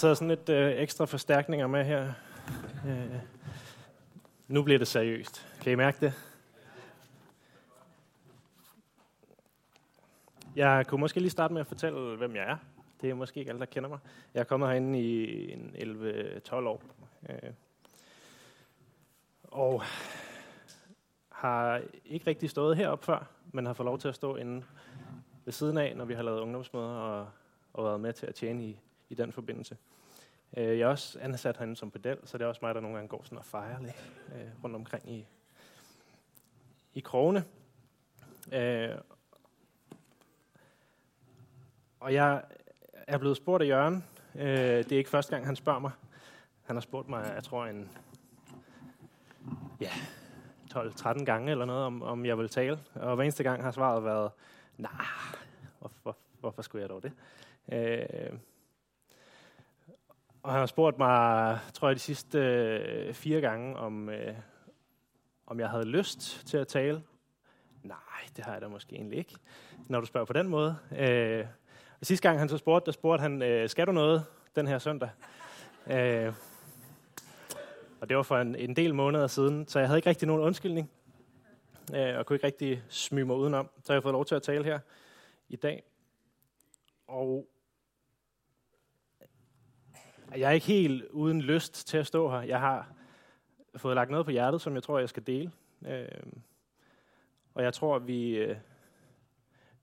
taget sådan lidt øh, ekstra forstærkninger med her. Øh, nu bliver det seriøst. Kan I mærke det? Jeg kunne måske lige starte med at fortælle, hvem jeg er. Det er måske ikke alle, der kender mig. Jeg er kommet herinde i en 11-12 år. Øh, og har ikke rigtig stået heroppe før, men har fået lov til at stå inde ved siden af, når vi har lavet ungdomsmøder og, og været med til at tjene i, i den forbindelse. Øh, jeg er også ansat herinde som pedel, så det er også mig, der nogle gange går sådan og fejrer lidt øh, rundt omkring i, i krogene. Øh, og jeg er blevet spurgt af Jørgen. Øh, det er ikke første gang, han spørger mig. Han har spurgt mig, jeg tror, en ja, 12-13 gange eller noget, om, om jeg vil tale. Og hver eneste gang har svaret været, nej, nah, hvorfor, hvorfor skulle jeg dog det? Øh, og han har spurgt mig, tror jeg, de sidste øh, fire gange, om, øh, om jeg havde lyst til at tale. Nej, det har jeg da måske egentlig ikke, når du spørger på den måde. Øh, og sidste gang han så spurgte, der spurgte han, øh, skal du noget den her søndag? Øh, og det var for en, en del måneder siden, så jeg havde ikke rigtig nogen undskyldning. Øh, og kunne ikke rigtig smyge mig udenom. Så har jeg fået lov til at tale her i dag. Og jeg er ikke helt uden lyst til at stå her. Jeg har fået lagt noget på hjertet, som jeg tror, jeg skal dele. Øh, og jeg tror, at vi, øh,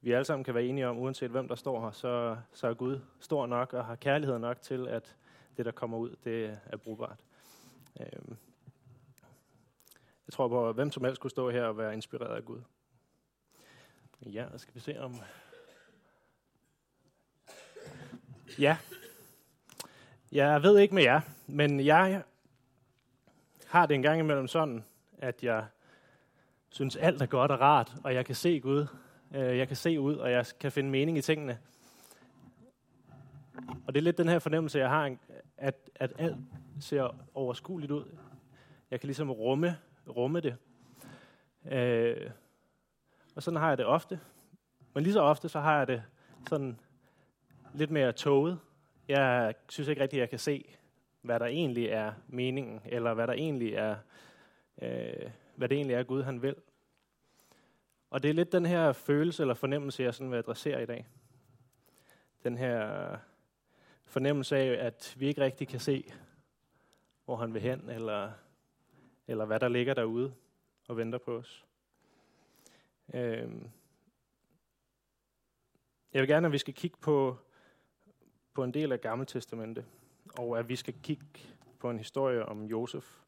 vi alle sammen kan være enige om, uanset hvem der står her, så, så er Gud stor nok og har kærlighed nok til, at det, der kommer ud, det er brugbart. Øh, jeg tror på, at hvem som helst kunne stå her og være inspireret af Gud. Ja, skal vi se om... Ja, jeg ved ikke med jer, men jeg har det en gang imellem sådan, at jeg synes alt er godt og rart, og jeg kan se Gud. Øh, jeg kan se ud, og jeg kan finde mening i tingene. Og det er lidt den her fornemmelse, jeg har, at, at alt ser overskueligt ud. Jeg kan ligesom rumme, rumme det. Øh, og sådan har jeg det ofte. Men lige så ofte, så har jeg det sådan lidt mere toget. Jeg synes ikke rigtigt, at jeg kan se, hvad der egentlig er meningen, eller hvad der egentlig er, øh, hvad det egentlig er, Gud han vil. Og det er lidt den her følelse eller fornemmelse, jeg sådan vil adressere i dag. Den her fornemmelse af, at vi ikke rigtig kan se, hvor han vil hen, eller, eller hvad der ligger derude og venter på os. Øh, jeg vil gerne, at vi skal kigge på på en del af Gamle Testamente, og at vi skal kigge på en historie om Josef.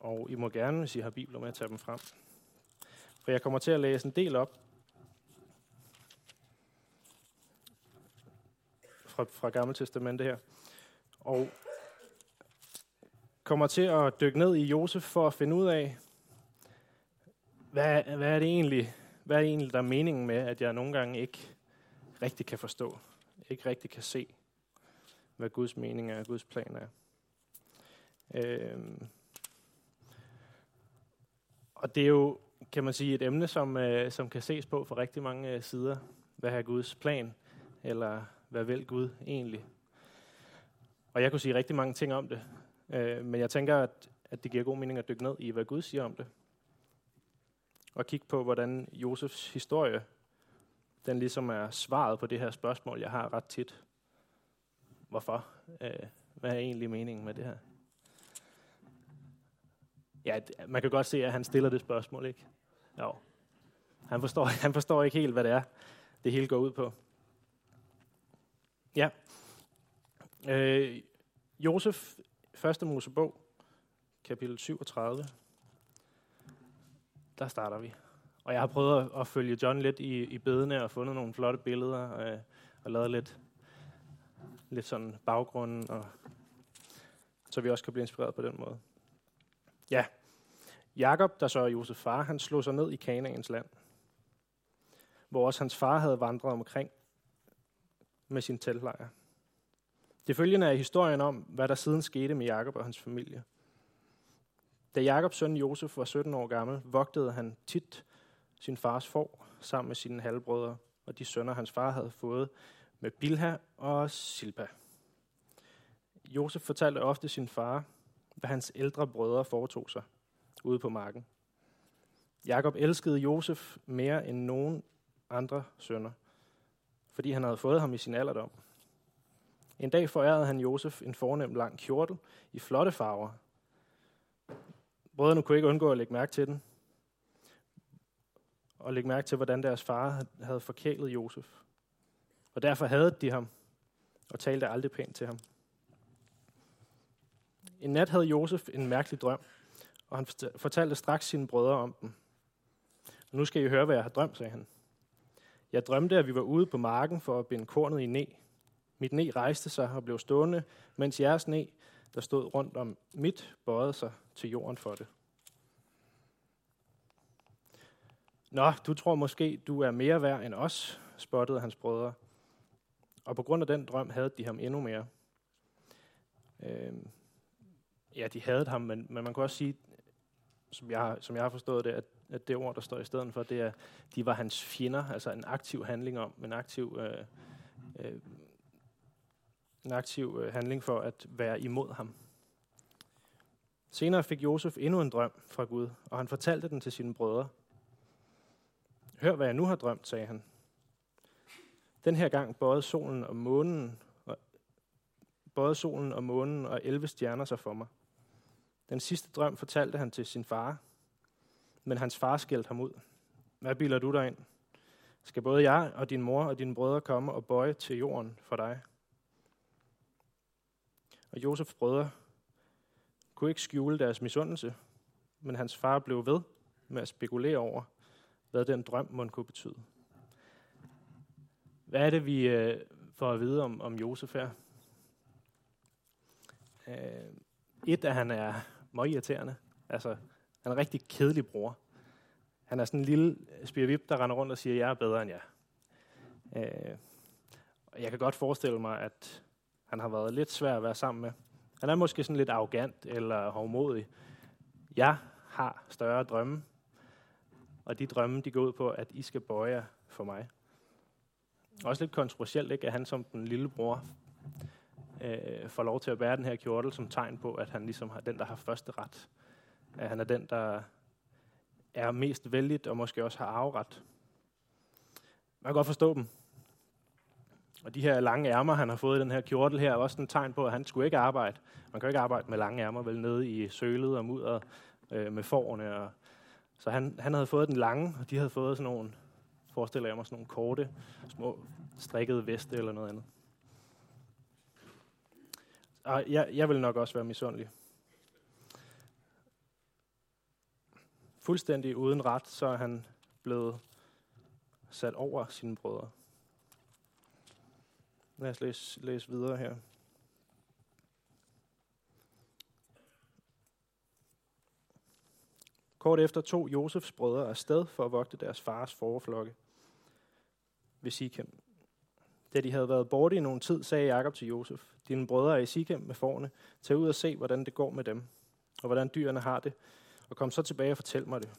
Og I må gerne, hvis I har bibler med, at tage dem frem. For jeg kommer til at læse en del op fra, fra Gamle Testamente her. Og kommer til at dykke ned i Josef for at finde ud af, hvad, hvad er det egentlig, hvad er det egentlig, der er meningen med, at jeg nogle gange ikke rigtig kan forstå ikke rigtig kan se, hvad Guds mening er, Guds plan er. Øhm. Og det er jo, kan man sige, et emne, som, øh, som kan ses på fra rigtig mange øh, sider. Hvad er Guds plan? Eller hvad vil Gud egentlig? Og jeg kunne sige rigtig mange ting om det. Øh, men jeg tænker, at, at det giver god mening at dykke ned i, hvad Gud siger om det. Og kigge på, hvordan Josefs historie den ligesom er svaret på det her spørgsmål, jeg har ret tit. Hvorfor? Øh, hvad er egentlig meningen med det her? Ja, man kan godt se, at han stiller det spørgsmål, ikke? Jo. Han forstår, han forstår ikke helt, hvad det er, det hele går ud på. Ja. Øh, Josef, første Mosebog, kapitel 37. Der starter vi. Og jeg har prøvet at, at følge John lidt i, i bedene og fundet nogle flotte billeder og, og lavet lidt, lidt sådan baggrunden, og, så vi også kan blive inspireret på den måde. Ja, Jakob, der så er Josef far, han slog sig ned i Kanaans land, hvor også hans far havde vandret omkring med sin teltlejr. Det følgende er historien om, hvad der siden skete med Jakob og hans familie. Da Jakobs søn Josef var 17 år gammel, vogtede han tit sin fars får sammen med sine halvbrødre og de sønner, hans far havde fået med Bilha og Silpa. Josef fortalte ofte sin far, hvad hans ældre brødre foretog sig ude på marken. Jakob elskede Josef mere end nogen andre sønner, fordi han havde fået ham i sin alderdom. En dag forærede han Josef en fornem lang kjortel i flotte farver. Brødrene kunne ikke undgå at lægge mærke til den, og lægge mærke til, hvordan deres far havde forkælet Josef. Og derfor havde de ham, og talte aldrig pænt til ham. En nat havde Josef en mærkelig drøm, og han fortalte straks sine brødre om den. Nu skal I høre, hvad jeg har drømt, sagde han. Jeg drømte, at vi var ude på marken for at binde kornet i ne. Mit ne rejste sig og blev stående, mens jeres ne, der stod rundt om mit, bøjede sig til jorden for det. Nå, du tror måske, du er mere værd end os, spottede hans brødre. Og på grund af den drøm havde de ham endnu mere. Øh, ja, de havde ham, men, men man kan også sige, som jeg, som jeg har forstået det, at, at det ord, der står i stedet for, det er, de var hans fjender, altså en aktiv handling om, en aktiv, øh, øh, en aktiv øh, handling for at være imod ham. Senere fik Josef endnu en drøm fra Gud, og han fortalte den til sine brødre. Hør, hvad jeg nu har drømt, sagde han. Den her gang bøjede solen og månen, og, bøjede solen og månen og 11 stjerner sig for mig. Den sidste drøm fortalte han til sin far, men hans far skældte ham ud. Hvad bilder du dig ind? Skal både jeg og din mor og dine brødre komme og bøje til jorden for dig? Og Josefs brødre kunne ikke skjule deres misundelse, men hans far blev ved med at spekulere over, hvad den drøm må kunne betyde. Hvad er det, vi øh, får at vide om, om Josef her? Øh, et, at han er meget irriterende. Altså, han er en rigtig kedelig bror. Han er sådan en lille spirvip, der render rundt og siger, jeg er bedre end jer. Øh, og jeg kan godt forestille mig, at han har været lidt svær at være sammen med. Han er måske sådan lidt arrogant eller hovmodig. Jeg har større drømme, og de drømme, de går ud på, at I skal bøje jer for mig. Også lidt kontroversielt, ikke? at han som den lille bror øh, får lov til at bære den her kjortel som tegn på, at han ligesom er den, der har første ret. At han er den, der er mest vældigt og måske også har arveret. Man kan godt forstå dem. Og de her lange ærmer, han har fået i den her kjortel her, er også en tegn på, at han skulle ikke arbejde. Man kan jo ikke arbejde med lange ærmer, vel nede i sølet og mudder øh, med forerne. Og, så han, han havde fået den lange, og de havde fået sådan nogle, forestiller jeg mig, sådan nogle korte, små strikkede veste eller noget andet. Og jeg, jeg vil nok også være misundelig. Fuldstændig uden ret, så er han blevet sat over sine brødre. Lad os læse, læse videre her. Kort efter tog Josefs brødre afsted for at vogte deres fars forflokke ved Sikhem. Da de havde været borte i nogen tid, sagde Jakob til Josef, dine brødre er i Sikhem med forne, tag ud og se, hvordan det går med dem, og hvordan dyrene har det, og kom så tilbage og fortæl mig det.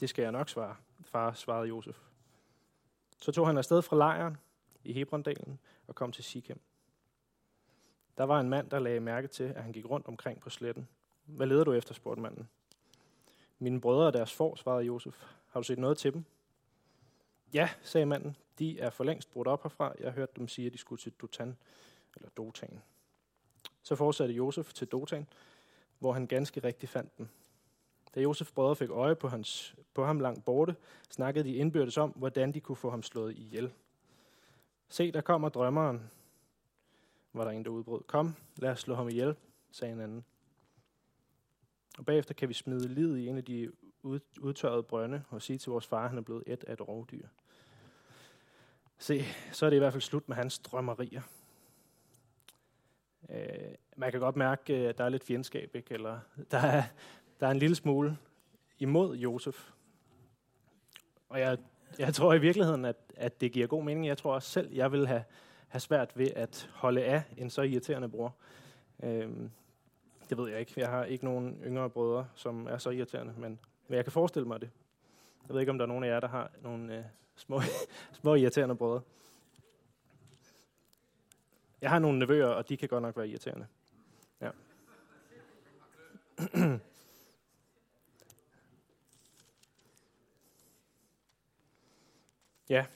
Det skal jeg nok svare, far, svarede Josef. Så tog han afsted fra lejren i Hebrondalen og kom til Sikhem. Der var en mand, der lagde mærke til, at han gik rundt omkring på sletten. Hvad leder du efter, spurgte manden. Mine brødre og deres får, svarede Josef. Har du set noget til dem? Ja, sagde manden. De er for længst brudt op herfra. Jeg hørte dem sige, at de skulle til Dotan, eller Dotan. Så fortsatte Josef til Dotan, hvor han ganske rigtigt fandt dem. Da Josefs brødre fik øje på, hans, på ham langt borte, snakkede de indbyrdes om, hvordan de kunne få ham slået ihjel. Se, der kommer drømmeren, var der en, der udbrød. Kom, lad os slå ham ihjel, sagde en anden. Og bagefter kan vi smide livet i en af de udtørrede brønde og sige til vores far, at han er blevet et af et rovdyr. Se, så er det i hvert fald slut med hans drømmerier. Øh, man kan godt mærke, at der er lidt fjendskab, ikke? eller der er, der er en lille smule imod Josef. Og jeg, jeg tror i virkeligheden, at, at det giver god mening. Jeg tror også selv, jeg vil have, have svært ved at holde af en så irriterende bror. Øh, det ved jeg ikke. Jeg har ikke nogen yngre brødre, som er så irriterende, men, men jeg kan forestille mig det. Jeg ved ikke, om der er nogen af jer, der har nogle øh, små, små irriterende brødre. Jeg har nogle nevøer, og de kan godt nok være irriterende. Ja. ja.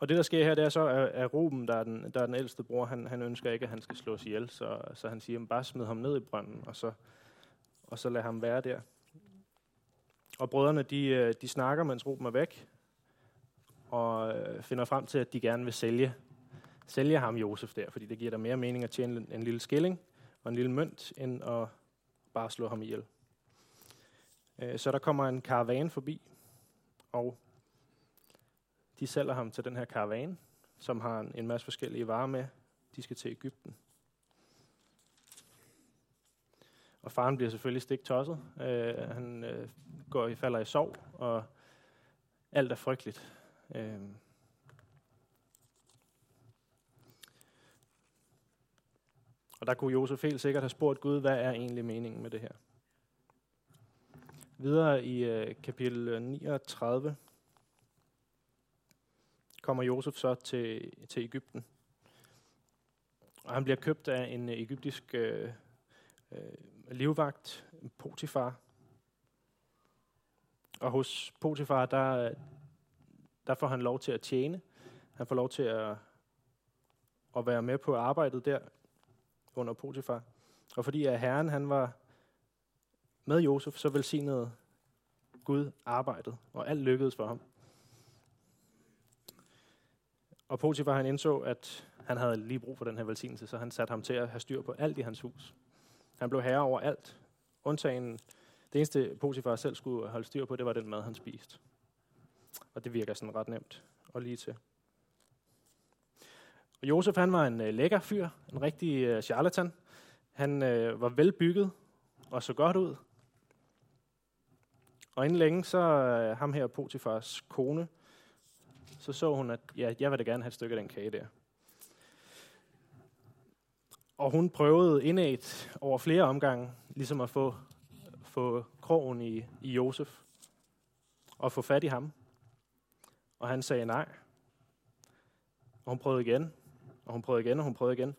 Og det, der sker her, det er så, at Ruben, der er den, der er den ældste bror, han, han ønsker ikke, at han skal slås ihjel, så, så han siger, bare smid ham ned i brønden, og så, og så lad ham være der. Og brødrene, de, øh, de snakker, mens Ruben er væk, og øh, finder frem til, at de gerne vil sælge, sælge ham Josef der, fordi det giver der mere mening at tjene en lille skilling og en lille mønt, end at bare slå ham ihjel. Øh, så der kommer en karavan forbi, og de sælger ham til den her karavane, som har en masse forskellige varer med. De skal til Ægypten. Og faren bliver selvfølgelig stik tosset. Øh, han øh, går i falder i sov, og alt er frygteligt. Øh. Og der kunne Josef helt sikkert have spurgt Gud, hvad er egentlig meningen med det her? Videre i øh, kapitel øh, 39 kommer Josef så til, til Ægypten. Og han bliver købt af en øh, egyptisk øh, øh, livvagt, Potifar. Og hos Potifar, der, der får han lov til at tjene. Han får lov til at, at være med på arbejdet der under Potifar. Og fordi at Herren han var med Josef, så velsignede Gud arbejdet, og alt lykkedes for ham. Og Potifar han indså, at han havde lige brug for den her velsignelse, så han satte ham til at have styr på alt i hans hus. Han blev herre over alt. Undtagen det eneste Potifar selv skulle holde styr på, det var den mad, han spiste. Og det virker sådan ret nemt og lige til. Og Josef han var en øh, lækker fyr, en rigtig øh, charlatan. Han øh, var velbygget og så godt ud. Og inden længe, så øh, ham her Potifars kone, så så hun, at ja, jeg vil da gerne have et stykke af den kage der. Og hun prøvede indad over flere omgange, ligesom at få, få krogen i, i Josef, og få fat i ham. Og han sagde nej. Og hun prøvede igen, og hun prøvede igen, og hun prøvede igen.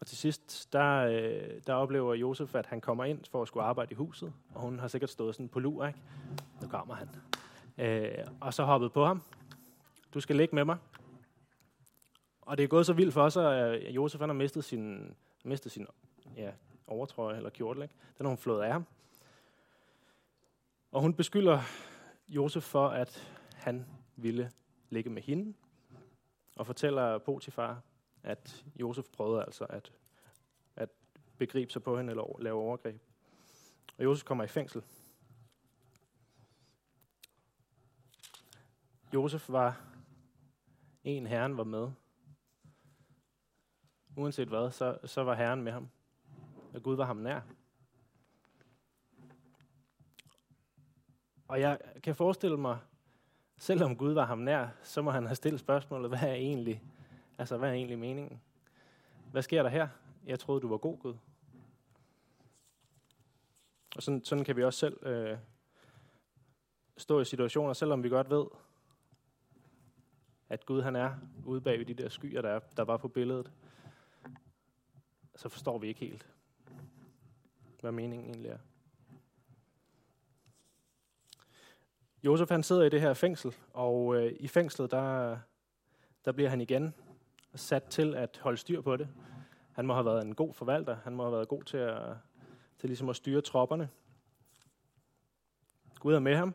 Og til sidst, der, øh, der oplever Josef, at han kommer ind for at skulle arbejde i huset, og hun har sikkert stået sådan på lur, ikke? Nu kommer han. Øh, og så hoppet på ham. Du skal ligge med mig. Og det er gået så vildt for os, at øh, Josef han har mistet sin, mistet sin ja, overtrøje eller kjortel. Ikke? Den har hun flået af ham. Og hun beskylder Josef for, at han ville ligge med hende, og fortæller Potifar, at Josef prøvede altså at, at begribe sig på hende eller lave overgreb. Og Josef kommer i fængsel. Josef var en, herren var med. Uanset hvad, så, så var herren med ham. Og Gud var ham nær. Og jeg kan forestille mig, selvom Gud var ham nær, så må han have stillet spørgsmålet, hvad er egentlig, altså hvad er egentlig meningen? Hvad sker der her? Jeg troede, du var god Gud. Og sådan, sådan kan vi også selv øh, stå i situationer, selvom vi godt ved, at Gud han er ude bag de der skyer, der, er, der var på billedet, så forstår vi ikke helt, hvad meningen egentlig er. Josef han sidder i det her fængsel, og øh, i fængslet, der, der bliver han igen sat til at holde styr på det. Han må have været en god forvalter, han må have været god til at, til ligesom at styre tropperne. Gud er med ham,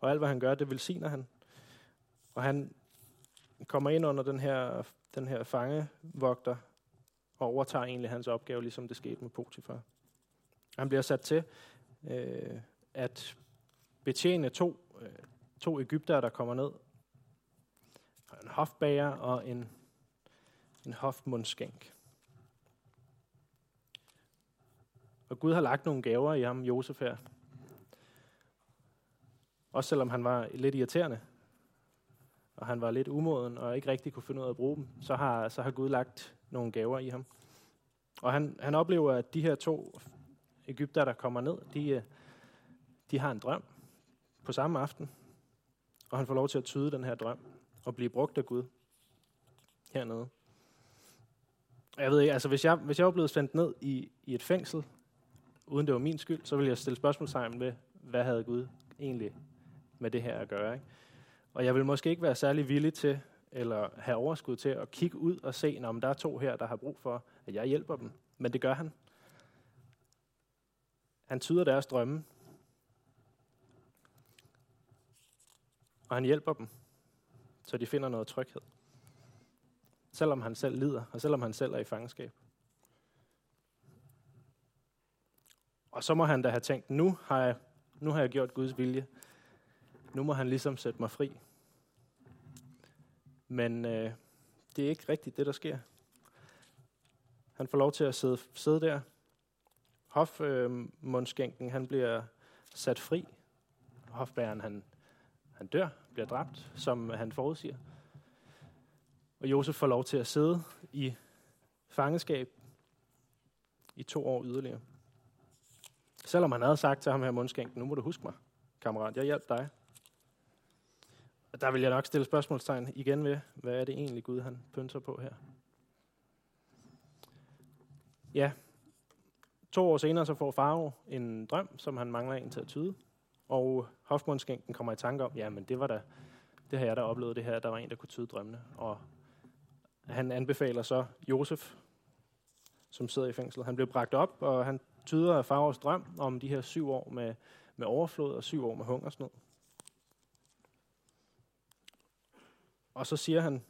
og alt hvad han gør, det velsigner han. Og han kommer ind under den her, den her fangevogter og overtager egentlig hans opgave, ligesom det skete med Potifar. Han bliver sat til øh, at betjene to, øh, to Ægypter, der kommer ned. En hofbager og en, en hofmundskænk. Og Gud har lagt nogle gaver i ham, Josef her. Også selvom han var lidt irriterende og han var lidt umoden og ikke rigtig kunne finde ud af at bruge dem, så har, så har Gud lagt nogle gaver i ham. Og han, han oplever, at de her to Ægypter, der kommer ned, de, øh, de har en drøm på samme aften. Og han får lov til at tyde den her drøm og blive brugt af Gud hernede. Jeg ved ikke, altså hvis jeg, hvis jeg var blevet sendt ned i, i et fængsel, uden det var min skyld, så ville jeg stille spørgsmålstegn ved, hvad havde Gud egentlig med det her at gøre. Ikke? Og jeg vil måske ikke være særlig villig til, eller have overskud til at kigge ud og se, om der er to her, der har brug for, at jeg hjælper dem. Men det gør han. Han tyder deres drømme. Og han hjælper dem, så de finder noget tryghed. Selvom han selv lider, og selvom han selv er i fangenskab. Og så må han da have tænkt, nu har jeg, nu har jeg gjort Guds vilje. Nu må han ligesom sætte mig fri. Men øh, det er ikke rigtigt det, der sker. Han får lov til at sidde, sidde der. Hofmundskænken, øh, han bliver sat fri. Hofbæren, han, han dør, bliver dræbt, som han forudsiger. Og Josef får lov til at sidde i fangeskab i to år yderligere. Selvom han havde sagt til ham her mundskænken, nu må du huske mig, kammerat, jeg hjælper dig. Der vil jeg nok stille spørgsmålstegn igen ved, hvad er det egentlig Gud han pynter på her? Ja, to år senere så får Faro en drøm, som han mangler en til at tyde. Og hofmundskænken kommer i tanke om, ja, men det var da, det har jeg da oplevet det her, der var en, der kunne tyde drømmene. Og han anbefaler så Josef, som sidder i fængsel. Han blev bragt op, og han tyder Faros drøm om de her syv år med, med overflod og syv år med hungersnød. Og så siger han,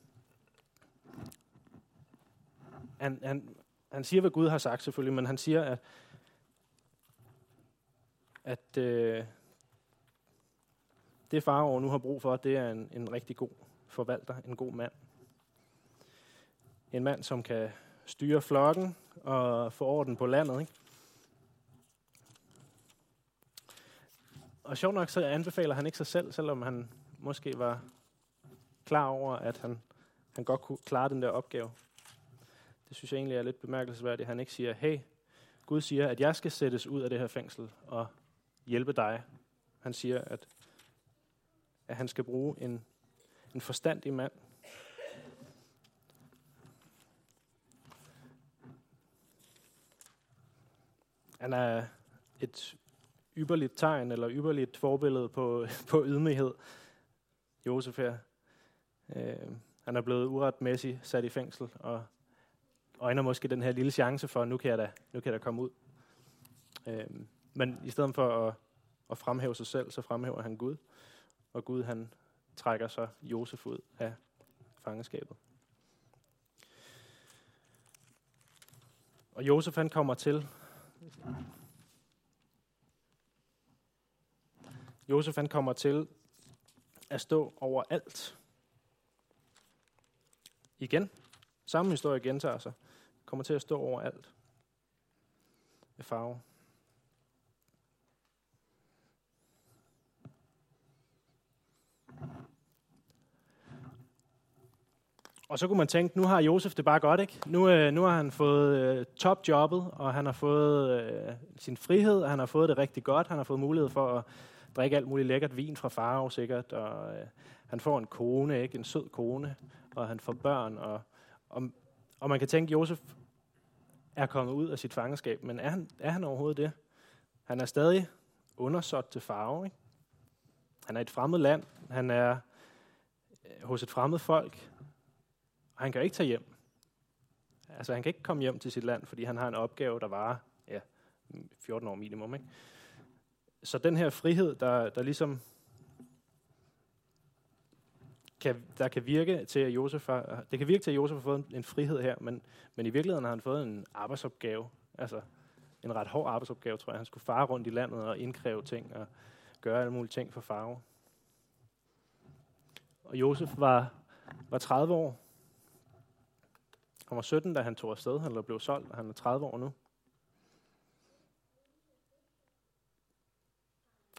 han, han, han siger, hvad Gud har sagt selvfølgelig, men han siger, at, at øh, det farao nu har brug for, det er en, en rigtig god forvalter, en god mand. En mand, som kan styre flokken og få orden på landet. Ikke? Og sjovt nok, så anbefaler han ikke sig selv, selvom han måske var klar over, at han, han godt kunne klare den der opgave. Det synes jeg egentlig er lidt bemærkelsesværdigt, at han ikke siger, hey, Gud siger, at jeg skal sættes ud af det her fængsel og hjælpe dig. Han siger, at, at han skal bruge en, en forstandig mand. Han er et ypperligt tegn, eller ypperligt forbillede på, på ydmyghed. Josef her. Øh, han er blevet uretmæssigt sat i fængsel, og øjner måske den her lille chance for, nu kan jeg da, nu kan jeg da komme ud. Øh, men i stedet for at, at fremhæve sig selv, så fremhæver han Gud. Og Gud han trækker så Josef ud af fangeskabet. Og Josef han kommer til Josef han kommer til at stå over alt. Igen. Samme historie gentager sig. Kommer til at stå over alt. Med farve. Og så kunne man tænke, nu har Josef det bare godt, ikke? Nu, øh, nu har han fået øh, topjobbet, og han har fået øh, sin frihed, og han har fået det rigtig godt. Han har fået mulighed for at drikke alt muligt lækkert vin fra far sikkert, og øh, han får en kone, ikke? En sød kone, og han får børn, og, og, og man kan tænke, at Josef er kommet ud af sit fangenskab, men er han, er han overhovedet det? Han er stadig undersåt til farve, ikke? Han er et fremmed land, han er øh, hos et fremmed folk, og han kan ikke tage hjem. Altså, han kan ikke komme hjem til sit land, fordi han har en opgave, der varer ja, mm, 14 år minimum. Ikke? Så den her frihed, der, der ligesom kan, der kan virke til, at Josef har, det kan virke til, at Josef har fået en, en frihed her, men, men i virkeligheden har han fået en arbejdsopgave. Altså en ret hård arbejdsopgave, tror jeg. Han skulle fare rundt i landet og indkræve ting og gøre alle mulige ting for farve. Og Josef var, var 30 år. Han var 17, da han tog afsted. Han blev solgt, og han er 30 år nu.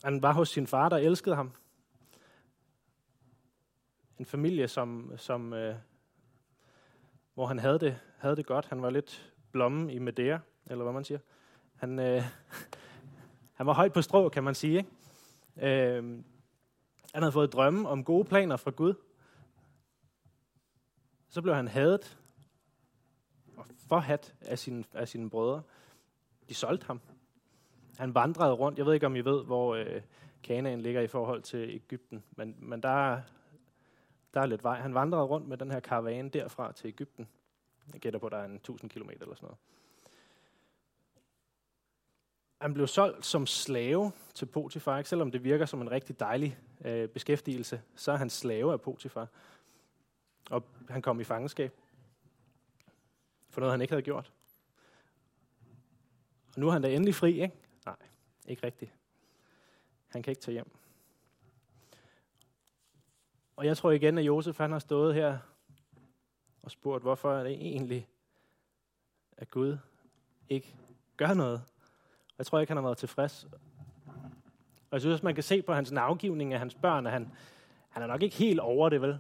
Han var hos sin far, der elskede ham. En familie, som, som, øh, hvor han havde det, havde det godt. Han var lidt blomme i Medea, eller hvad man siger. Han, øh, han var højt på strå, kan man sige. Ikke? Øh, han havde fået drømme om gode planer fra Gud. Så blev han hadet og forhat af sine, af sine brødre. De solgte ham. Han vandrede rundt. Jeg ved ikke, om I ved, hvor øh, Kanaan ligger i forhold til Ægypten, men, men der, der er lidt vej. Han vandrede rundt med den her karavane derfra til Ægypten. Jeg gætter på, at der er en 1000 km eller sådan noget. Han blev solgt som slave til Potifar, ikke? selvom det virker som en rigtig dejlig øh, beskæftigelse, så er han slave af Potifar. Og han kom i fangenskab for noget, han ikke havde gjort. Og nu er han da endelig fri, ikke? Nej, ikke rigtigt. Han kan ikke tage hjem. Og jeg tror igen, at Josef han har stået her og spurgt, hvorfor er det egentlig, at Gud ikke gør noget. Og jeg tror ikke, han har været tilfreds. Og jeg synes, man kan se på hans navgivning af hans børn, at han, han er nok ikke helt over det, vel?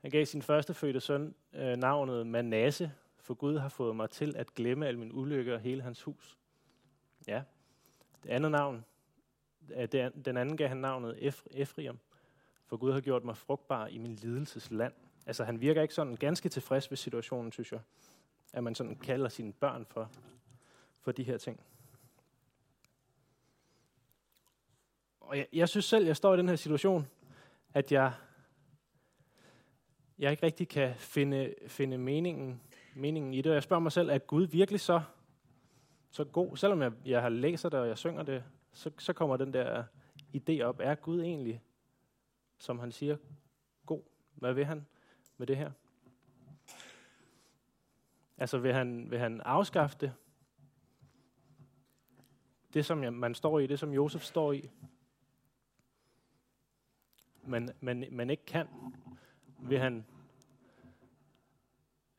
Han gav sin første fødte søn øh, navnet Manasse, for Gud har fået mig til at glemme al min ulykke og hele hans hus. Ja. Det andet navn, øh, den anden gav han navnet Efriam, for Gud har gjort mig frugtbar i min lidelsesland. Altså han virker ikke sådan ganske tilfreds ved situationen, synes jeg, at man sådan kalder sine børn for, for de her ting. Og jeg, jeg synes selv, jeg står i den her situation, at jeg, jeg ikke rigtig kan finde, finde meningen, meningen i det. Og jeg spørger mig selv, er Gud virkelig så, så god? Selvom jeg, jeg har læser det, og jeg synger det, så, så kommer den der idé op. Er Gud egentlig, som han siger, god? Hvad vil han med det her? Altså vil han, vil han afskaffe det? Det, som man står i, det som Josef står i, men, men, men ikke kan, vil han,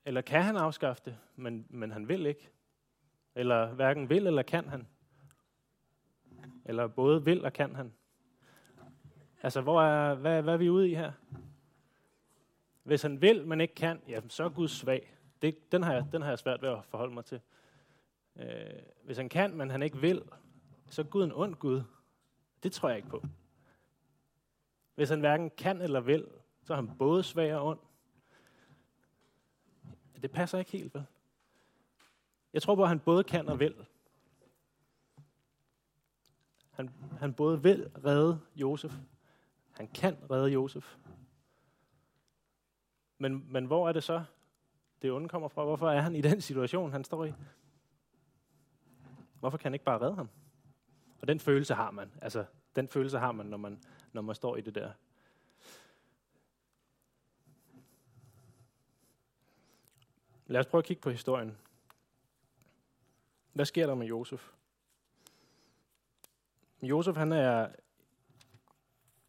eller kan han afskaffe det, men, men han vil ikke? Eller hverken vil eller kan han? Eller både vil og kan han? Altså, hvor er, hvad, hvad er vi ude i her? Hvis han vil, men ikke kan, ja, så er Gud svag. Det, den, har jeg, den har jeg svært ved at forholde mig til. Øh, hvis han kan, men han ikke vil, så er Gud en ond Gud. Det tror jeg ikke på. Hvis han hverken kan eller vil, så er han både svag og ond. Det passer ikke helt, vel? Jeg tror på, at han både kan og vil. Han, han både vil redde Josef. Han kan redde Josef. Men, men hvor er det så, det onde kommer fra? Hvorfor er han i den situation, han står i? Hvorfor kan han ikke bare redde ham? Og den følelse har man. Altså, den følelse har man, når man, når man står i det der. Lad os prøve at kigge på historien. Hvad sker der med Josef? Josef, han er,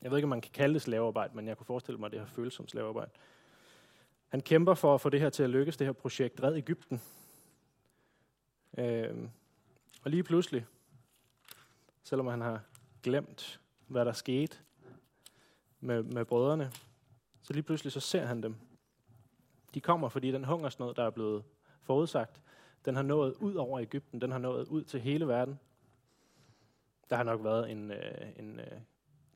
jeg ved ikke, om man kan kalde det slavearbejde, men jeg kunne forestille mig, at det har føles som slavearbejde. Han kæmper for at få det her til at lykkes, det her projekt Red Ægypten. Øh, og lige pludselig, selvom han har glemt, hvad der skete med, med brødrene, så lige pludselig så ser han dem. De kommer, fordi den hungersnød, der er blevet forudsagt, den har nået ud over Ægypten, den har nået ud til hele verden. Der har nok været en, øh, en øh,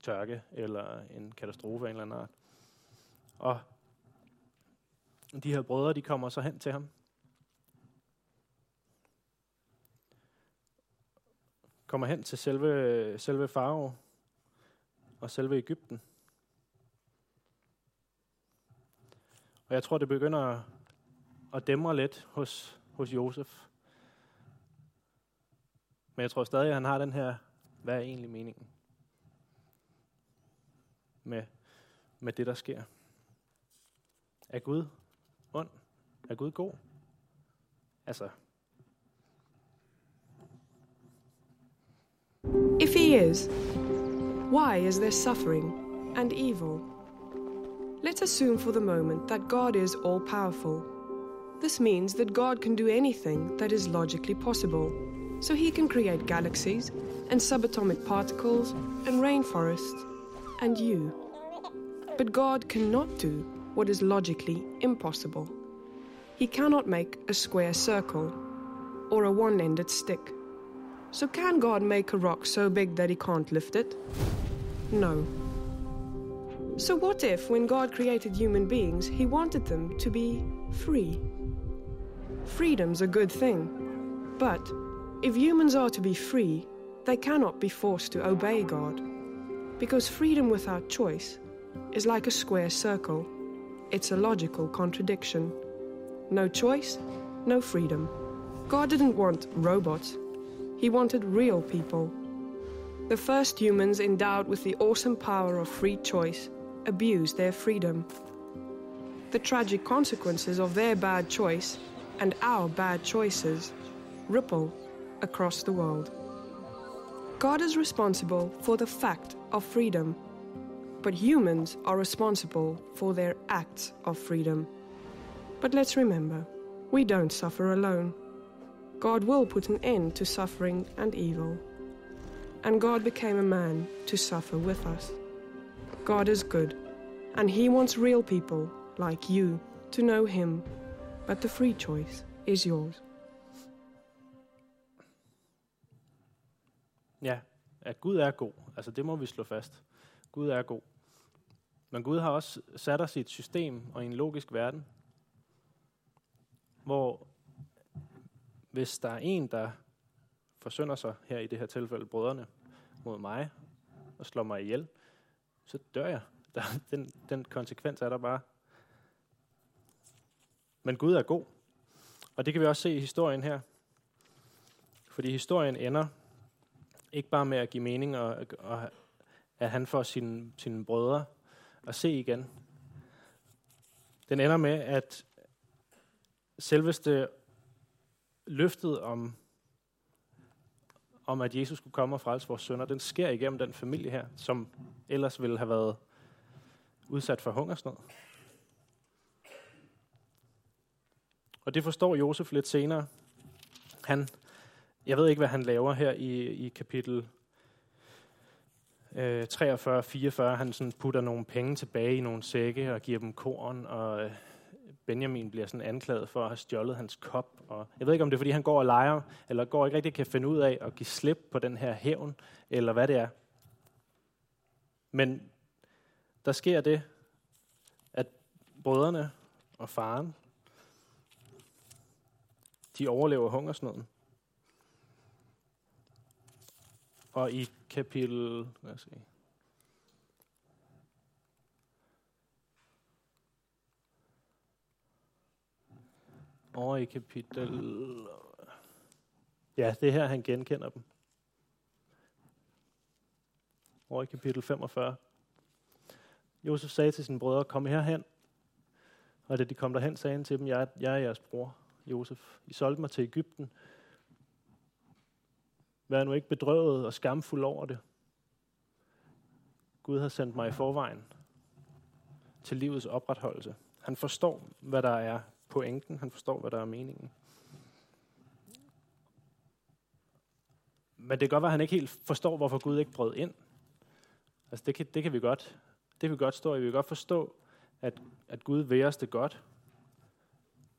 tørke eller en katastrofe af en eller anden art. Og de her brødre, de kommer så hen til ham. Kommer hen til selve, selve Farao og selve Ægypten. Og jeg tror, det begynder at dæmre lidt hos, hos Josef. Men jeg tror stadig, at han har den her, hvad er egentlig meningen med, med det, der sker? Er Gud ond? Er Gud god? Altså. If he is, why is there suffering and evil? Let's assume for the moment that God is all powerful. This means that God can do anything that is logically possible. So he can create galaxies and subatomic particles and rainforests and you. But God cannot do what is logically impossible. He cannot make a square circle or a one ended stick. So, can God make a rock so big that he can't lift it? No. So, what if, when God created human beings, he wanted them to be free? freedom's a good thing. But if humans are to be free, they cannot be forced to obey God. Because freedom without choice is like a square circle. It's a logical contradiction. No choice, no freedom. God didn't want robots, He wanted real people. The first humans endowed with the awesome power of free choice abused their freedom. The tragic consequences of their bad choice and our bad choices ripple across the world. God is responsible for the fact of freedom, but humans are responsible for their acts of freedom. But let's remember, we don't suffer alone. God will put an end to suffering and evil. And God became a man to suffer with us. God is good, and He wants real people like you to know Him, but the free choice is yours. Ja, at Gud er god. Altså det må vi slå fast. Gud er god. Men Gud har også sat os i et system og i en logisk verden, hvor hvis der er en, der forsynder sig, her i det her tilfælde brødrene, mod mig og slår mig ihjel, så dør jeg. Der, den, den konsekvens er der bare. Men Gud er god. Og det kan vi også se i historien her. Fordi historien ender ikke bare med at give mening, og, og at han får sine, sine brødre at se igen. Den ender med, at selveste løftet om, om, at Jesus skulle komme og frelse vores sønner, den sker igennem den familie her, som ellers ville have været udsat for hungersnød. Og det forstår Josef lidt senere. Han, jeg ved ikke, hvad han laver her i, i kapitel øh, 43-44. Han sådan putter nogle penge tilbage i nogle sække og giver dem korn, og øh, Benjamin bliver sådan anklaget for at have stjålet hans kop. Og jeg ved ikke, om det er, fordi han går og leger, eller går ikke rigtig kan finde ud af at give slip på den her hævn, eller hvad det er. Men der sker det, at brødrene og faren, de overlever hungersnøden. Og i kapitel, lad os se, over i kapitel... Ja, det er her, han genkender dem. Over i kapitel 45. Josef sagde til sine brødre, kom herhen. Og da de kom derhen, sagde han til dem, jeg, jeg er jeres bror, Josef. I solgte mig til Ægypten. Vær nu ikke bedrøvet og skamfuld over det. Gud har sendt mig i forvejen til livets opretholdelse. Han forstår, hvad der er pointen. Han forstår, hvad der er meningen. Men det kan godt være, at han ikke helt forstår, hvorfor Gud ikke brød ind. Altså det kan, det kan vi godt. Det kan vi godt stå i. Vi kan godt forstå, at, at Gud vil os det godt.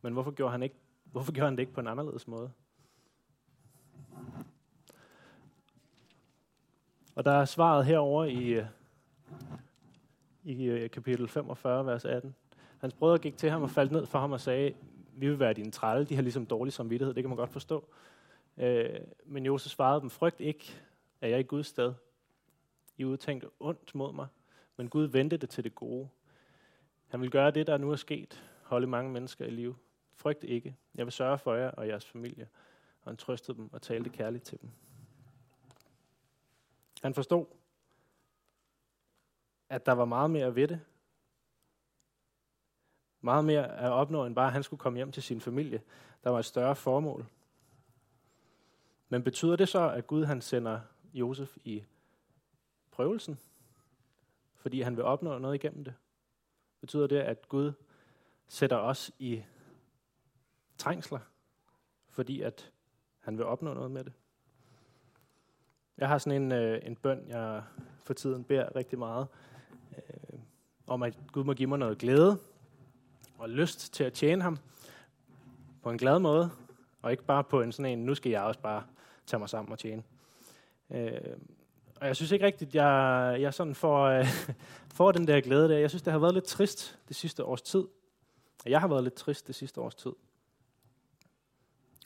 Men hvorfor gjorde, han ikke, hvorfor gjorde han det ikke på en anderledes måde? Og der er svaret herover i, øh, i øh, kapitel 45, vers 18. Hans brødre gik til ham og faldt ned for ham og sagde, vi vil være dine trælle. De har ligesom dårlig samvittighed, det kan man godt forstå. Øh, men Josef svarede dem, frygt ikke, er jeg i Guds sted. I udtænkte ondt mod mig, men Gud vendte det til det gode. Han vil gøre det, der nu er sket, holde mange mennesker i live. Frygt ikke. Jeg vil sørge for jer og jeres familie. Og han trøstede dem og talte kærligt til dem. Han forstod, at der var meget mere ved det, meget mere at opnå, end bare at han skulle komme hjem til sin familie. Der var et større formål. Men betyder det så, at Gud han sender Josef i prøvelsen? Fordi han vil opnå noget igennem det? Betyder det, at Gud sætter os i trængsler? Fordi at han vil opnå noget med det? Jeg har sådan en, øh, en bøn, jeg for tiden beder rigtig meget, øh, om at Gud må give mig noget glæde, og lyst til at tjene ham på en glad måde, og ikke bare på en sådan en, nu skal jeg også bare tage mig sammen og tjene. Øh, og jeg synes ikke rigtigt, jeg, jeg sådan får, øh, får den der glæde der. Jeg synes, det har været lidt trist det sidste års tid. Jeg har været lidt trist det sidste års tid.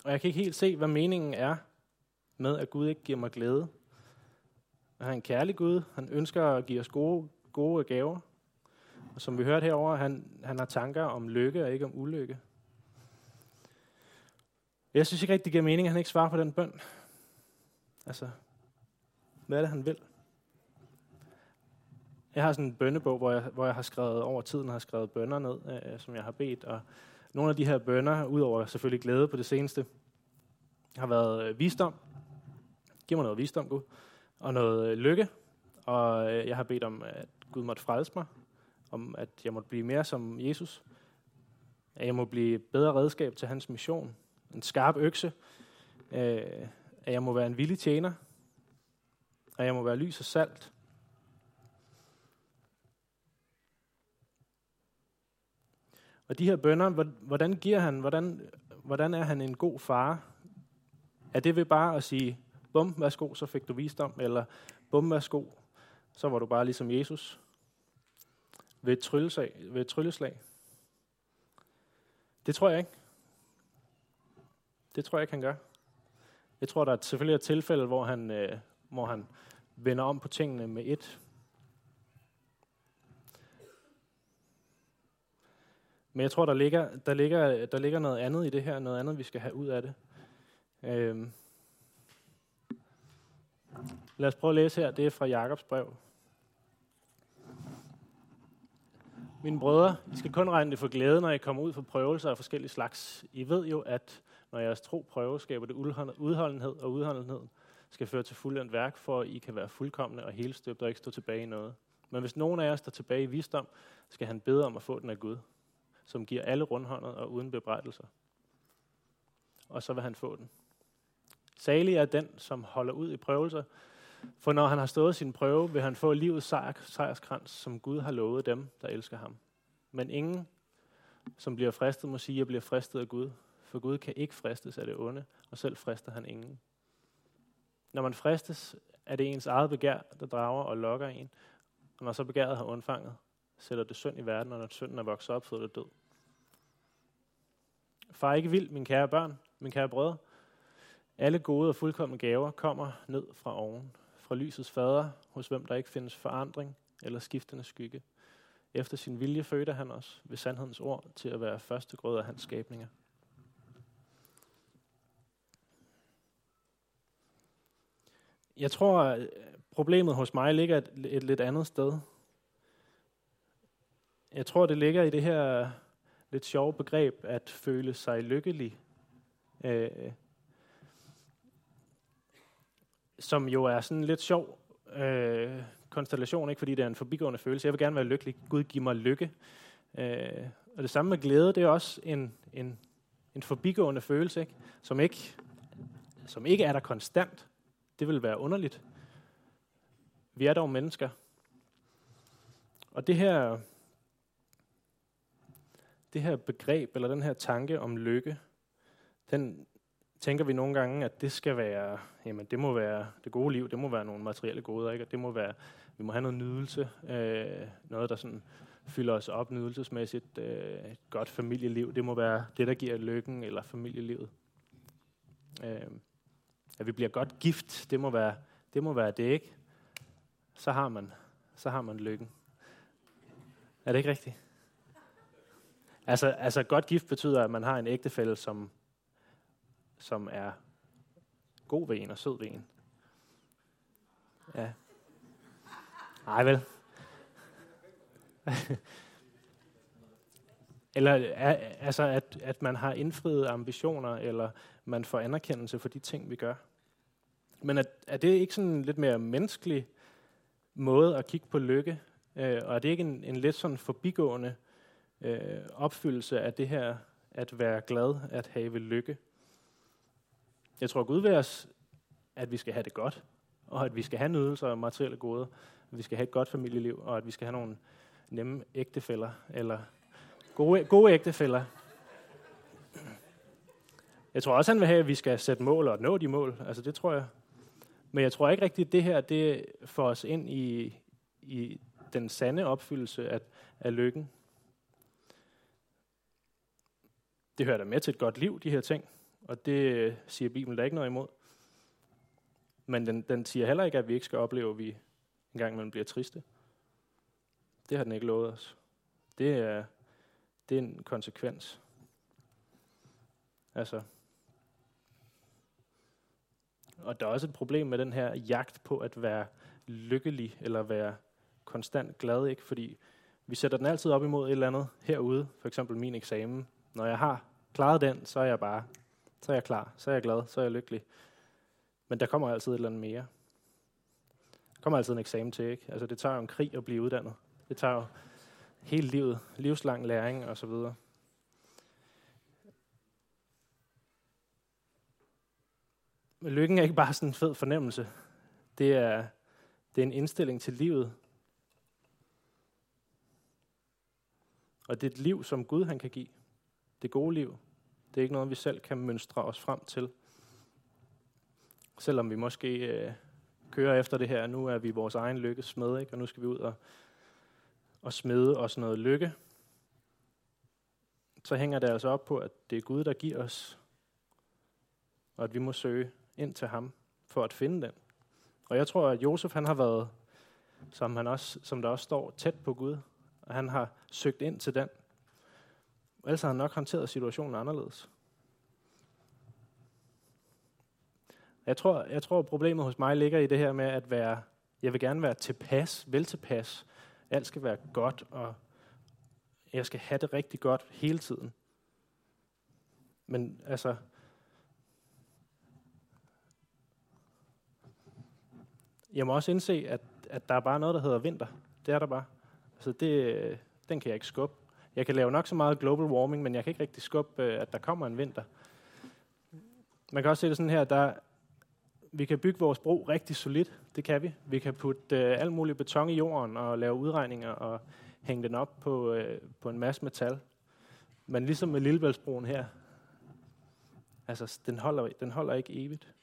Og jeg kan ikke helt se, hvad meningen er med, at Gud ikke giver mig glæde. Han er en kærlig Gud. Han ønsker at give os gode, gode gaver. Og som vi hørte herover, han, han har tanker om lykke og ikke om ulykke. Jeg synes ikke rigtig, det giver mening, at han ikke svarer på den bøn. Altså, hvad er det, han vil? Jeg har sådan en bønnebog, hvor jeg, hvor jeg har skrevet over tiden, har skrevet bønder ned, øh, som jeg har bedt. Og nogle af de her bønder, udover selvfølgelig glæde på det seneste, har været øh, visdom. Giv mig noget visdom, Gud. Og noget øh, lykke. Og øh, jeg har bedt om, at Gud måtte frelse mig. Om at jeg måtte blive mere som Jesus. At jeg må blive bedre redskab til hans mission. En skarp økse. Øh, at jeg må være en villig tjener. At jeg må være lys og salt. Og de her bønder, hvordan giver han, hvordan, hvordan er han en god far? Er det ved bare at sige, bum, værsgo, så fik du visdom, eller bum, værsgo, så var du bare ligesom Jesus? Ved et trylleslag? Ved et trylleslag? Det tror jeg ikke. Det tror jeg ikke, han gør. Jeg tror, der er selvfølgelig et tilfælde, hvor han, øh, hvor han vender om på tingene med et Men jeg tror, der ligger, der, ligger, der ligger noget andet i det her, noget andet, vi skal have ud af det. Øh, Lad os prøve at læse her. Det er fra Jakobs brev. Mine brødre, I skal kun regne det for glæde, når I kommer ud for prøvelser af forskellige slags. I ved jo, at når jeres tro prøver, skaber det udholdenhed, og udholdenheden skal føre til fuldendt værk, for at I kan være fuldkommende og helstøbt og ikke stå tilbage i noget. Men hvis nogen af jer står tilbage i visdom, skal han bede om at få den af Gud, som giver alle rundhåndet og uden bebrejdelser. Og så vil han få den. Salig er den, som holder ud i prøvelser, for når han har stået sin prøve, vil han få livets sejr, sejrskrans, som Gud har lovet dem, der elsker ham. Men ingen, som bliver fristet, må sige, at jeg bliver fristet af Gud. For Gud kan ikke fristes af det onde, og selv frister han ingen. Når man fristes, er det ens eget begær, der drager og lokker en. Og når så begæret har undfanget, sætter det synd i verden, og når synden er vokset op, føder det død. Far ikke vild, min kære børn, min kære brødre. Alle gode og fuldkommende gaver kommer ned fra oven, fra lysets fader, hos hvem der ikke findes forandring eller skiftende skygge. Efter sin vilje fødte han os ved sandhedens ord til at være første grød af hans skabninger. Jeg tror, at problemet hos mig ligger et, et lidt andet sted. Jeg tror, det ligger i det her lidt sjove begreb at føle sig lykkelig. Øh, som jo er sådan en lidt sjov øh, konstellation, ikke fordi det er en forbigående følelse. Jeg vil gerne være lykkelig. Gud giv mig lykke. Øh, og det samme med glæde, det er også en, en, en forbigående følelse, ikke? Som, ikke, som ikke er der konstant. Det vil være underligt. Vi er dog mennesker. Og det her det her begreb, eller den her tanke om lykke, den tænker vi nogle gange, at det skal være, jamen det må være det gode liv, det må være nogle materielle goder, ikke? Og det må være, vi må have noget nydelse, øh, noget der sådan fylder os op nydelsesmæssigt, øh, et godt familieliv, det må være det, der giver lykken, eller familielivet. Øh, at vi bliver godt gift, det må være det, må være det ikke? Så har man, så har man lykken. Er det ikke rigtigt? Altså, altså godt gift betyder, at man har en ægtefælle, som, som er god ved en og sød ved en. Ja. Nej vel. eller altså, at, at man har indfriet ambitioner, eller man får anerkendelse for de ting, vi gør. Men er, er det ikke sådan en lidt mere menneskelig måde at kigge på lykke? Øh, og er det ikke en, en lidt sådan forbigående øh, opfyldelse af det her at være glad, at have lykke. Jeg tror, Gud vil os, at vi skal have det godt, og at vi skal have nydelser og materielle goder, at vi skal have et godt familieliv, og at vi skal have nogle nemme ægtefælder, eller gode, gode ægtefælder. Jeg tror også, han vil have, at vi skal sætte mål og nå de mål. Altså det tror jeg. Men jeg tror ikke rigtigt, at det her det får os ind i, i den sande opfyldelse af, af lykken. Det hører da med til et godt liv, de her ting. Og det øh, siger Bibelen der ikke noget imod. Men den, den siger heller ikke, at vi ikke skal opleve, at vi engang imellem bliver triste. Det har den ikke lovet os. Det er, det er en konsekvens. Altså. Og der er også et problem med den her jagt på at være lykkelig, eller være konstant glad, ikke? Fordi vi sætter den altid op imod et eller andet herude, for eksempel min eksamen. Når jeg har klaret den, så er jeg bare, så er jeg klar, så er jeg glad, så er jeg lykkelig. Men der kommer altid et eller andet mere. Der kommer altid en eksamen til, ikke? Altså det tager jo en krig at blive uddannet. Det tager jo hele livet, livslang læring og så videre. Men lykken er ikke bare sådan en fed fornemmelse. Det er, det er en indstilling til livet. Og det er et liv, som Gud han kan give. Det gode liv. Det er ikke noget, vi selv kan mønstre os frem til. Selvom vi måske øh, kører efter det her, nu er vi vores egen lykke smed, ikke? og nu skal vi ud og, og smede os noget lykke. Så hænger det altså op på, at det er Gud, der giver os, og at vi må søge ind til ham for at finde den. Og jeg tror, at Josef han har været, som, han også, som der også står, tæt på Gud, og han har søgt ind til den. Ellers har han nok håndteret situationen anderledes. Jeg tror, jeg tror, problemet hos mig ligger i det her med at være, jeg vil gerne være tilpas, vel tilpas. Alt skal være godt, og jeg skal have det rigtig godt hele tiden. Men altså, jeg må også indse, at, at der er bare noget, der hedder vinter. Det er der bare. Altså det, øh, den kan jeg ikke skubbe. Jeg kan lave nok så meget global warming, men jeg kan ikke rigtig skubbe, øh, at der kommer en vinter. Man kan også se det sådan her, der, vi kan bygge vores bro rigtig solidt. Det kan vi. Vi kan putte øh, alt muligt beton i jorden og lave udregninger og hænge den op på, øh, på en masse metal. Men ligesom med Lillebæltsbroen her, altså den holder, den holder ikke evigt.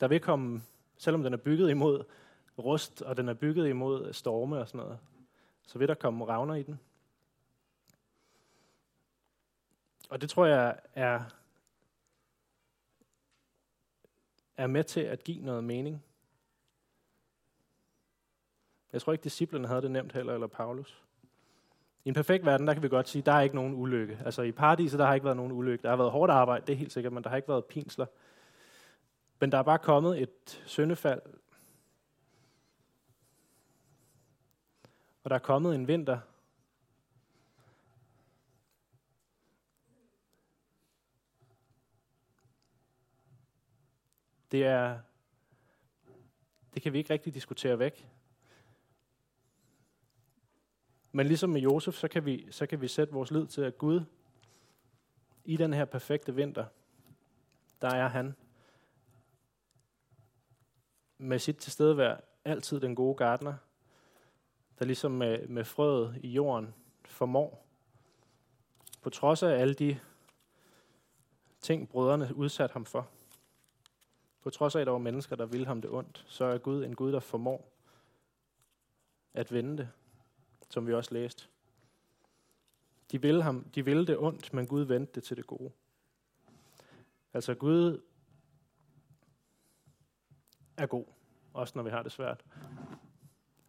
Der vil komme, selvom den er bygget imod rust, og den er bygget imod storme og sådan noget, så vil der komme ravner i den. Og det tror jeg er, er med til at give noget mening. Jeg tror ikke, disciplerne havde det nemt heller, eller Paulus. I en perfekt verden, der kan vi godt sige, der er ikke nogen ulykke. Altså i paradiset, der har ikke været nogen ulykke. Der har været hårdt arbejde, det er helt sikkert, men der har ikke været pinsler. Men der er bare kommet et syndefald. Og der er kommet en vinter. Det er det kan vi ikke rigtig diskutere væk. Men ligesom med Josef, så kan vi, så kan vi sætte vores lid til, at Gud i den her perfekte vinter, der er han med sit tilstedevær altid den gode gardner, der ligesom med, med frøet i jorden formår, på trods af alle de ting, brødrene udsat ham for, på trods af, at der var mennesker, der ville ham det ondt, så er Gud en Gud, der formår at vende det, som vi også læste. De ville, ham, de ville det ondt, men Gud vendte det til det gode. Altså Gud er god, også når vi har det svært.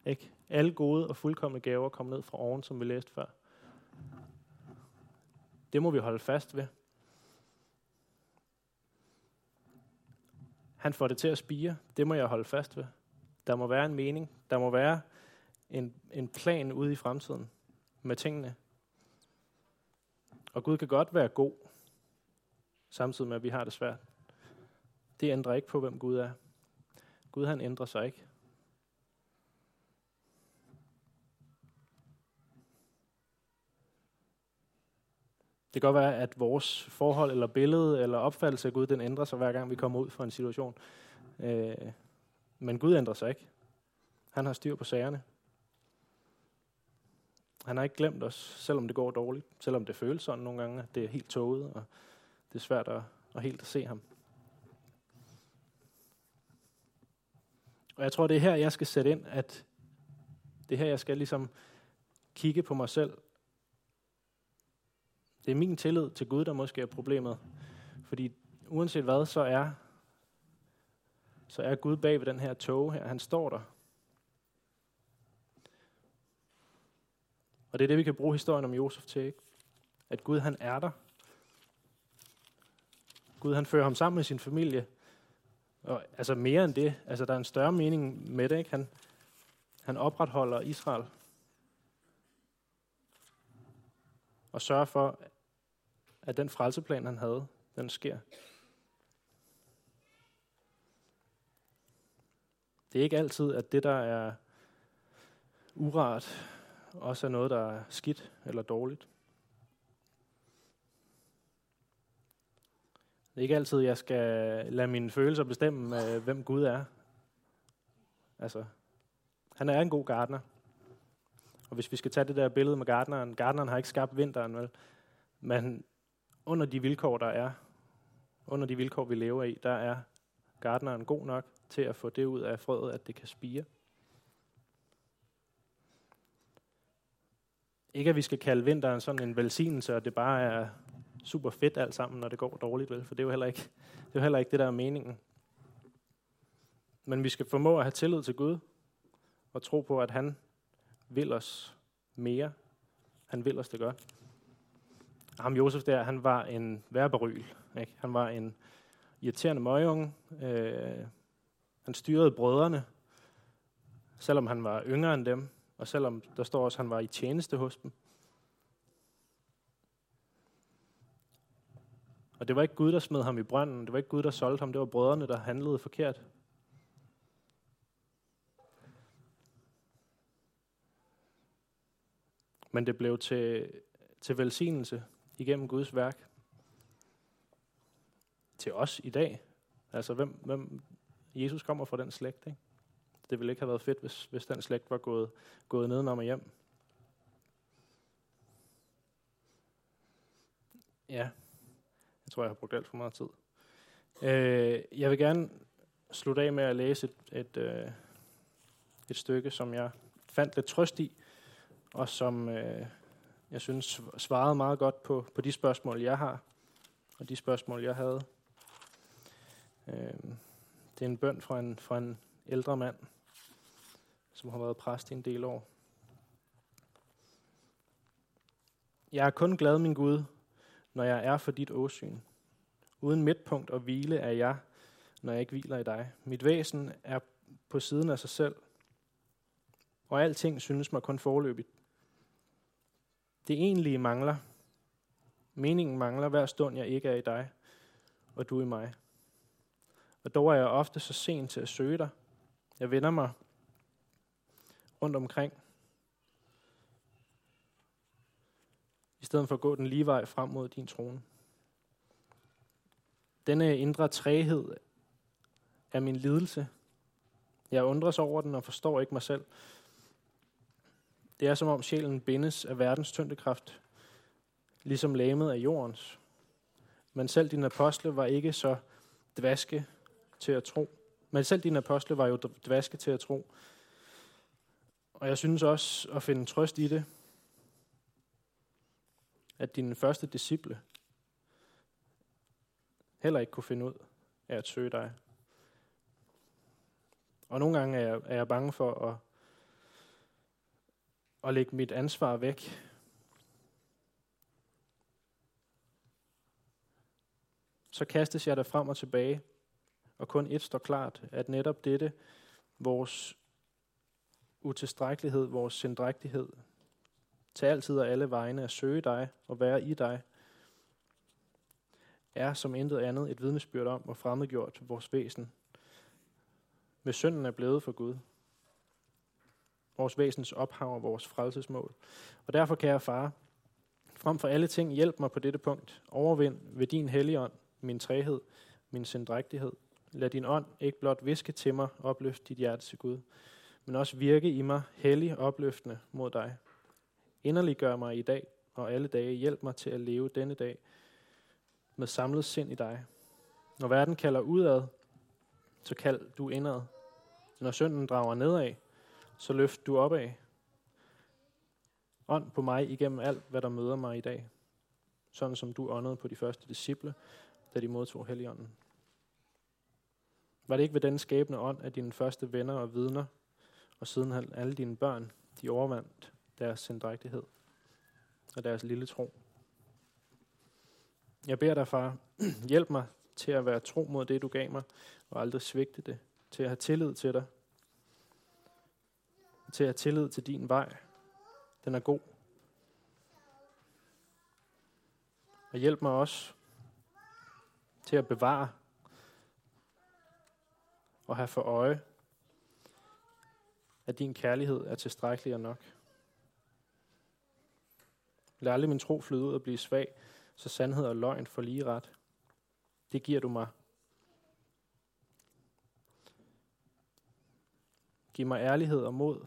Ikke? Alle gode og fuldkommende gaver kommer ned fra oven, som vi læste før. Det må vi holde fast ved. Han får det til at spire. Det må jeg holde fast ved. Der må være en mening. Der må være en, en plan ude i fremtiden med tingene. Og Gud kan godt være god, samtidig med, at vi har det svært. Det ændrer ikke på, hvem Gud er. Gud han ændrer sig ikke. Det kan godt være, at vores forhold eller billede eller opfattelse af Gud, den ændrer sig hver gang vi kommer ud fra en situation. Øh, men Gud ændrer sig ikke. Han har styr på sagerne. Han har ikke glemt os, selvom det går dårligt. Selvom det føles sådan nogle gange, at det er helt tåget, og det er svært at, at helt at se ham. Og jeg tror, det er her, jeg skal sætte ind, at det er her, jeg skal ligesom kigge på mig selv det er min tillid til Gud, der måske er problemet. Fordi uanset hvad, så er, så er Gud bag ved den her tog her. Han står der. Og det er det, vi kan bruge historien om Josef til. Ikke? At Gud, han er der. Gud, han fører ham sammen med sin familie. Og altså mere end det. Altså, der er en større mening med det. Ikke? Han, han opretholder Israel. Og sørger for, at den frelseplan, han havde, den sker. Det er ikke altid, at det, der er urart, også er noget, der er skidt eller dårligt. Det er ikke altid, jeg skal lade mine følelser bestemme, øh, hvem Gud er. Altså, han er en god gartner. Og hvis vi skal tage det der billede med gartneren, gartneren har ikke skabt vinteren, vel? Men under de vilkår, der er, under de vilkår, vi lever i, der er gartneren god nok til at få det ud af frøet, at det kan spire. Ikke at vi skal kalde vinteren sådan en velsignelse, og det bare er super fedt alt sammen, når det går dårligt, vel? for det er jo heller ikke det, er jo heller ikke det der er meningen. Men vi skal formå at have tillid til Gud, og tro på, at han vil os mere. Han vil os det godt. Ham Josef der, han var en værberyl. Ikke? Han var en irriterende møgeunge. Øh, han styrede brødrene, selvom han var yngre end dem, og selvom der står også, at han var i tjeneste hos dem. Og det var ikke Gud, der smed ham i brønden. Det var ikke Gud, der solgte ham. Det var brødrene, der handlede forkert. Men det blev til, til velsignelse igennem Guds værk. Til os i dag. Altså, hvem, hvem Jesus kommer fra den slægt, ikke? Det ville ikke have været fedt, hvis, hvis den slægt var gået, gået nedenom og hjem. Ja, jeg tror, jeg har brugt alt for meget tid. Øh, jeg vil gerne slutte af med at læse et, et, øh, et stykke, som jeg fandt lidt trøst i, og som øh, jeg synes svarede meget godt på, på de spørgsmål, jeg har, og de spørgsmål, jeg havde. Øh, det er en bøn fra en, fra en ældre mand, som har været præst i en del år. Jeg er kun glad, min Gud, når jeg er for dit åsyn. Uden midtpunkt og hvile er jeg, når jeg ikke hviler i dig. Mit væsen er på siden af sig selv, og alting synes mig kun forløbigt. Det egentlige mangler. Meningen mangler hver stund, jeg ikke er i dig, og du i mig. Og dog er jeg ofte så sent til at søge dig. Jeg vender mig rundt omkring, i stedet for at gå den lige vej frem mod din trone. Denne indre træhed er min lidelse. Jeg undres over den og forstår ikke mig selv. Det er som om sjælen bindes af verdens tyngdekraft, ligesom lamet af jordens. Men selv dine apostle var ikke så dvaske til at tro. Men selv dine apostle var jo dvaske til at tro. Og jeg synes også at finde trøst i det, at dine første disciple heller ikke kunne finde ud af at søge dig. Og nogle gange er jeg, er jeg bange for at, at lægge mit ansvar væk. Så kastes jeg der frem og tilbage, og kun et står klart, at netop dette, vores utilstrækkelighed, vores sindrægtighed, til altid og alle vegne at søge dig og være i dig, er som intet andet et vidnesbyrd om, hvor fremmedgjort vores væsen med synden er blevet for Gud. Vores væsens ophav og vores frelsesmål. Og derfor kære far, frem for alle ting, hjælp mig på dette punkt. Overvind ved din hellige ånd min træhed, min sindrægtighed. Lad din ånd ikke blot viske til mig, opløft dit hjerte til Gud, men også virke i mig hellig opløftende mod dig. Inderlig gør mig i dag og alle dage. Hjælp mig til at leve denne dag med samlet sind i dig. Når verden kalder udad, så kald du indad. Når synden drager nedad, så løft du opad. Ånd på mig igennem alt, hvad der møder mig i dag. sådan som du åndede på de første disciple, da de modtog Helligånden. Var det ikke ved den skæbne ånd, at dine første venner og vidner, og siden alle dine børn, de overvandt deres sindrægtighed og deres lille tro? Jeg beder dig, far, hjælp mig til at være tro mod det, du gav mig, og aldrig svigte det, til at have tillid til dig, til at have tillid til din vej. Den er god. Og hjælp mig også til at bevare og have for øje, at din kærlighed er tilstrækkelig og nok. Lad aldrig min tro flyde ud og blive svag, så sandhed og løgn får lige ret. Det giver du mig. Giv mig ærlighed og mod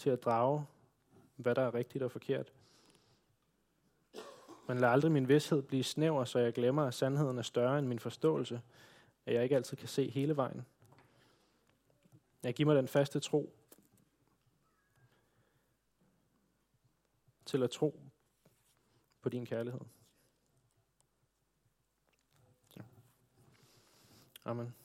til at drage, hvad der er rigtigt og forkert. Men lad aldrig min vidshed blive snæver, så jeg glemmer, at sandheden er større end min forståelse, at jeg ikke altid kan se hele vejen. Jeg giver mig den faste tro til at tro på din kærlighed. Amen.